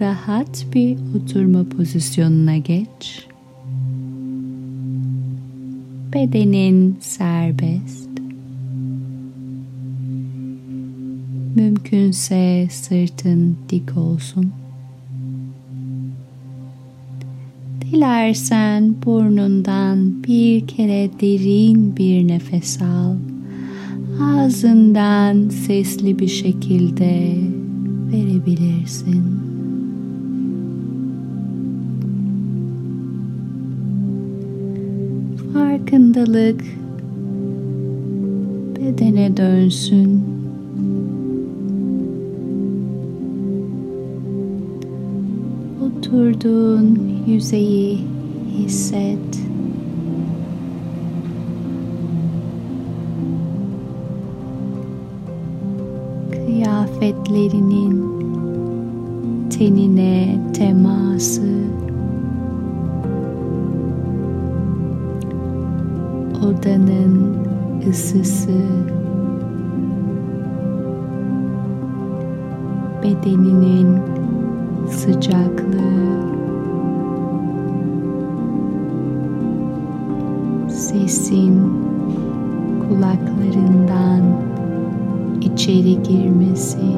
rahat bir oturma pozisyonuna geç. Bedenin serbest. Mümkünse sırtın dik olsun. Dilersen burnundan bir kere derin bir nefes al. Ağzından sesli bir şekilde verebilirsin. Farkındalık bedene dönsün. Oturduğun yüzeyi hisset. Kıyafetlerinin tenine teması odanın ısısı. Bedeninin sıcaklığı. Sesin kulaklarından içeri girmesi.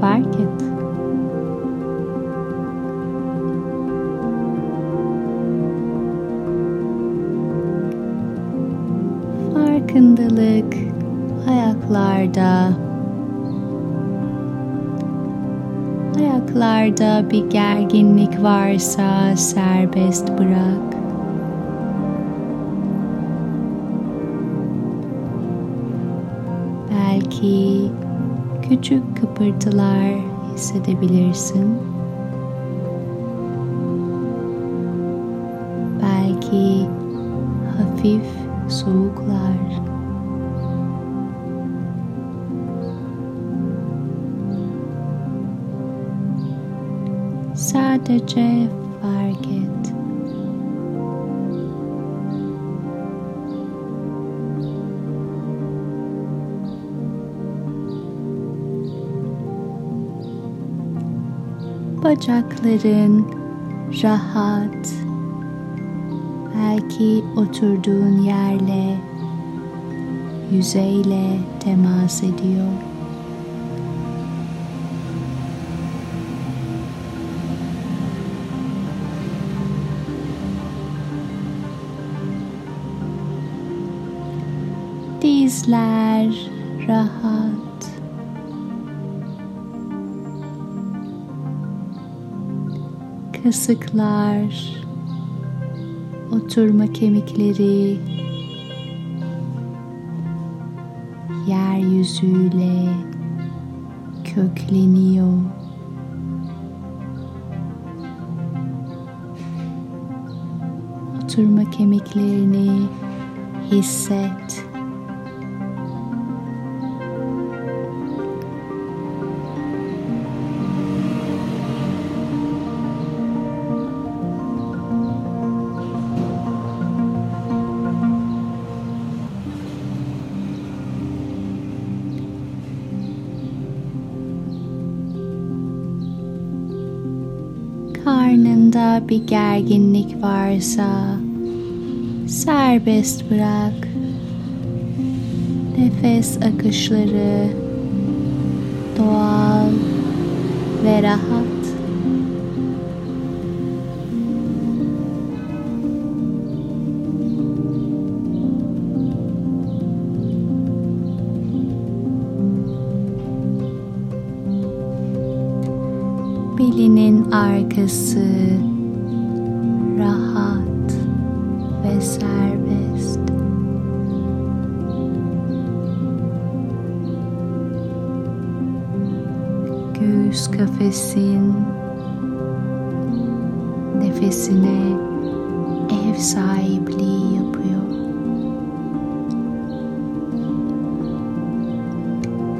Fark et. Ayaklarda bir gerginlik varsa serbest bırak. Belki küçük kıpırtılar hissedebilirsin. Belki hafif soğuklar. Sadece fark et. Bacakların rahat. Belki oturduğun yerle, yüzeyle temas ediyor. Dizler rahat. Kasıklar, oturma kemikleri yeryüzüyle kökleniyor. Oturma kemiklerini hisset. Karnında bir gerginlik varsa serbest bırak. Nefes akışları doğal ve rahat. Arkası rahat ve serbest. Göğüs kafesin nefesine ev sahipliği yapıyor.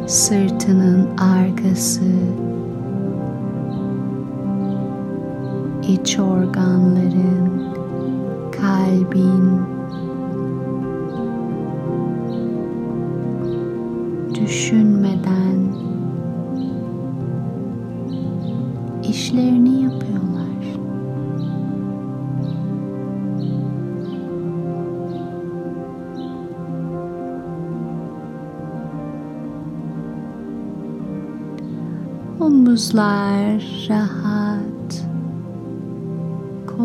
Sırtının arkası iç organların, kalbin, düşünmeden işlerini yapıyorlar. Omuzlar rahat.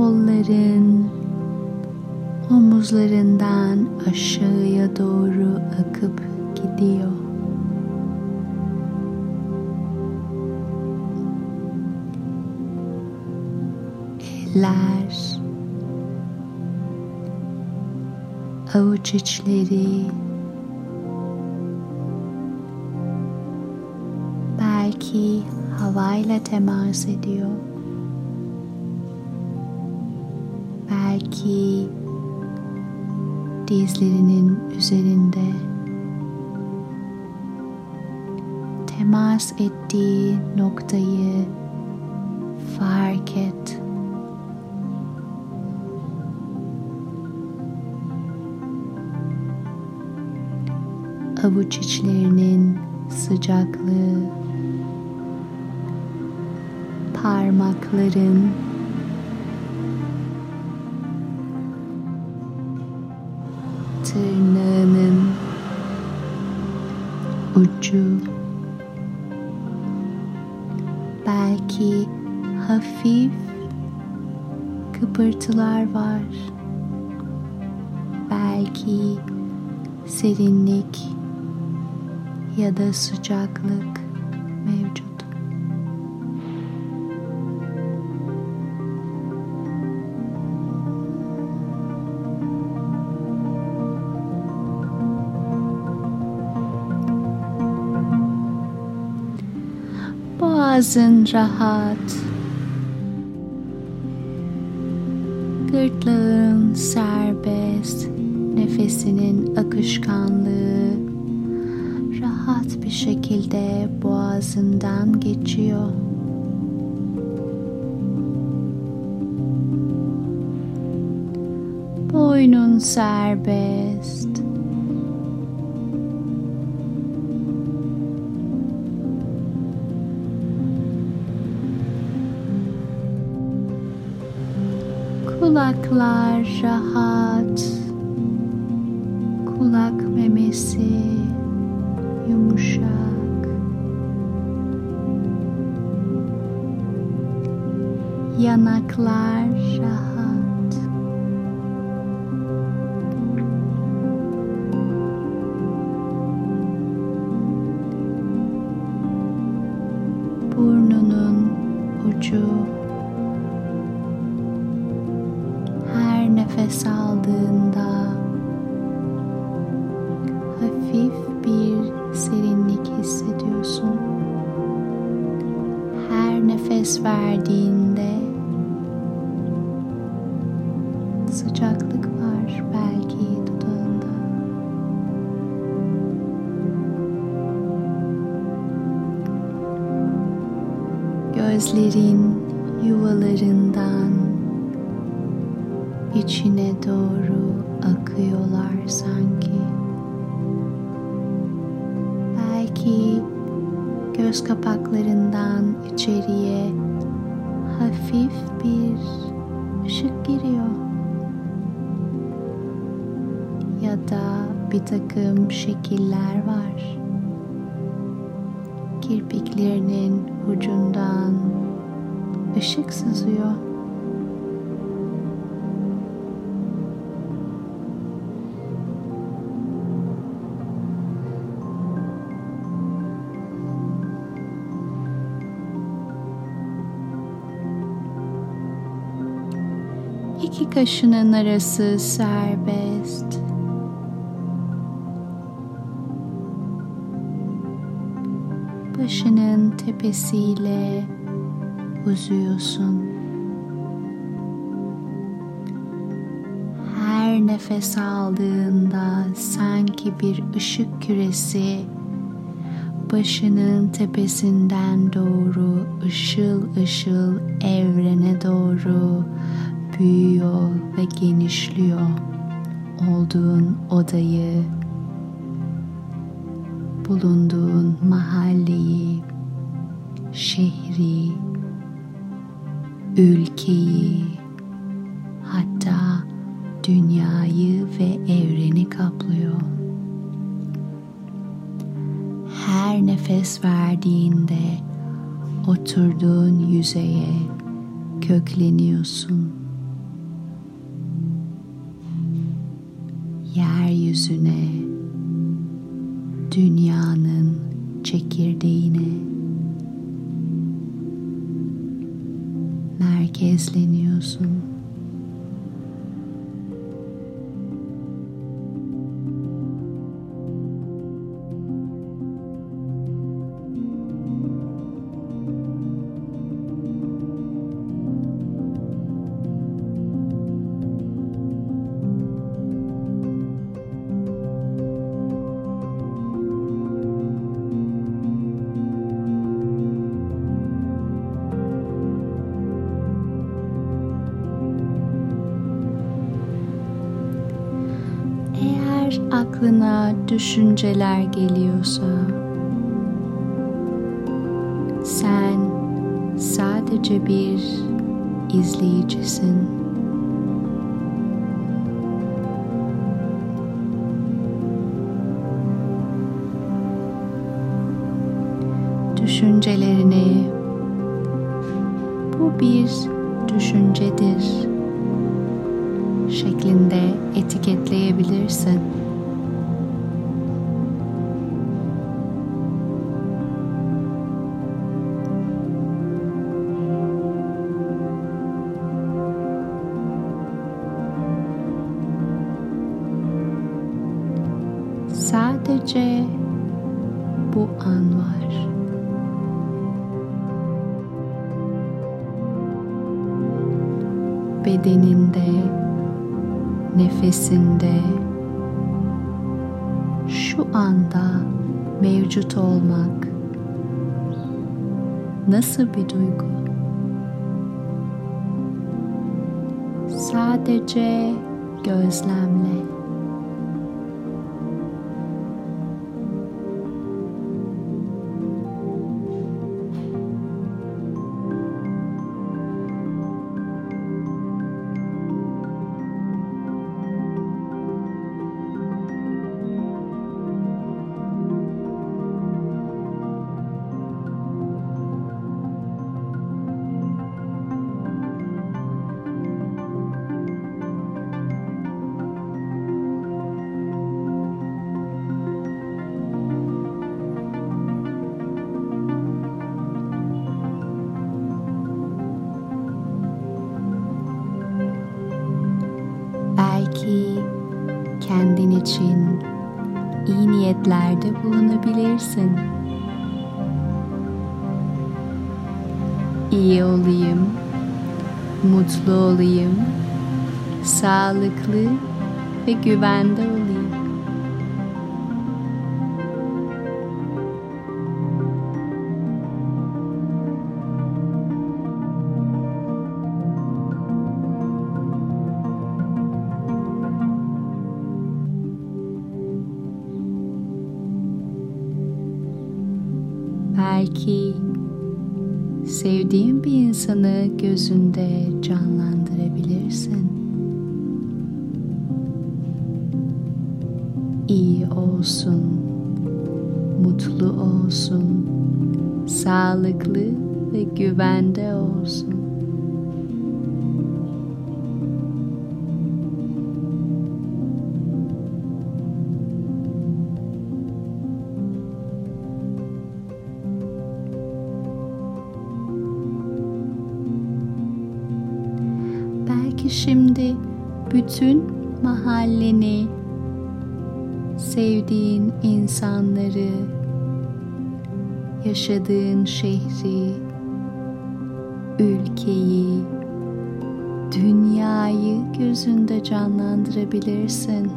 Kolların omuzlarından aşağıya doğru akıp gidiyor. Eller avuç içleri belki havayla temas ediyor. Belki dizlerinin üzerinde temas ettiği noktayı fark et. Avuç içlerinin sıcaklığı parmakların hafif kıpırtılar var belki serinlik ya da sıcaklık mevcut Boğazın rahat. Gırtlağın serbest. Nefesinin akışkanlığı rahat bir şekilde boğazından geçiyor. Boynun serbest. Kulaklar rahat. Kulak memesi yumuşak. Yanaklar rahat. Nefes verdiğinde sıcaklık var belki dudağında. Gözlerin yuvalarından içine doğru akıyorlar sanki. Göz kapaklarından içeriye hafif bir ışık giriyor. Ya da bir takım şekiller var. Kirpiklerinin ucundan ışık sızıyor. Kaşının arası serbest. Başının tepesiyle uzuyorsun. Her nefes aldığında sanki bir ışık küresi başının tepesinden doğru ışıl ışıl evrene doğru büyüyor ve genişliyor. Olduğun odayı, bulunduğun mahalleyi, şehri ülkeyi, hatta dünyayı ve evreni kaplıyor. Her nefes verdiğinde oturduğun yüzeye kökleniyorsun. Yeryüzüne, dünyanın çekirdeğine merkezleniyorsun. Aklına düşünceler geliyorsa sen sadece bir izleyicisin. Şeklinde etiketleyebilirsin. Şu anda mevcut olmak nasıl bir duygu? Sadece gözlemle. İyi niyetlerde bulunabilirsin. İyi olayım, mutlu olayım, sağlıklı ve güvende olayım. Sevdiğin bir insanı gözünde canlandırabilirsin. İyi olsun, mutlu olsun, sağlıklı ve güvende olsun. Sevdiğin insanları, yaşadığın şehri, ülkeyi, dünyayı gözünde canlandırabilirsin.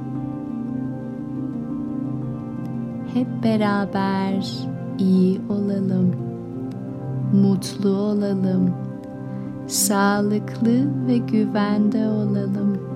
Hep beraber iyi olalım, mutlu olalım sağlıklı ve güvende olalım.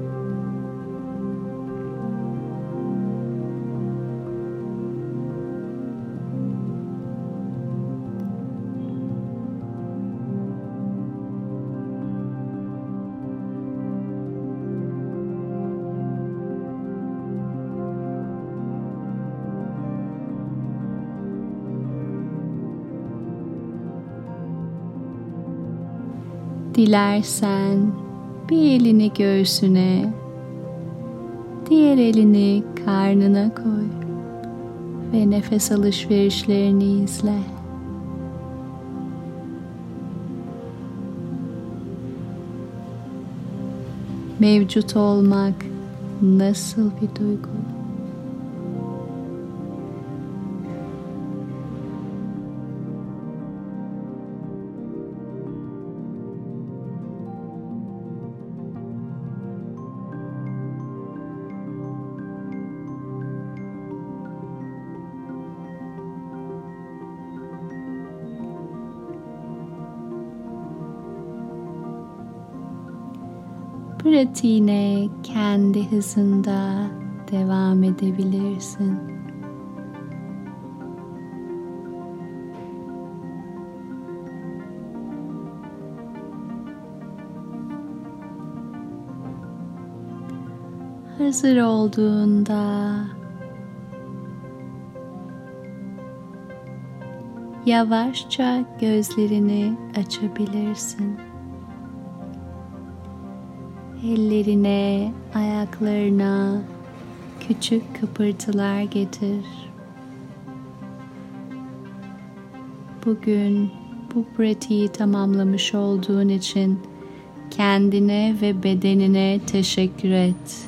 Dilersen bir elini göğsüne, diğer elini karnına koy ve nefes alışverişlerini izle. Mevcut olmak nasıl bir duygu? Pratiğine kendi hızında devam edebilirsin. Hazır olduğunda yavaşça gözlerini açabilirsin ellerine, ayaklarına küçük kıpırtılar getir. Bugün bu pratiği tamamlamış olduğun için kendine ve bedenine teşekkür et.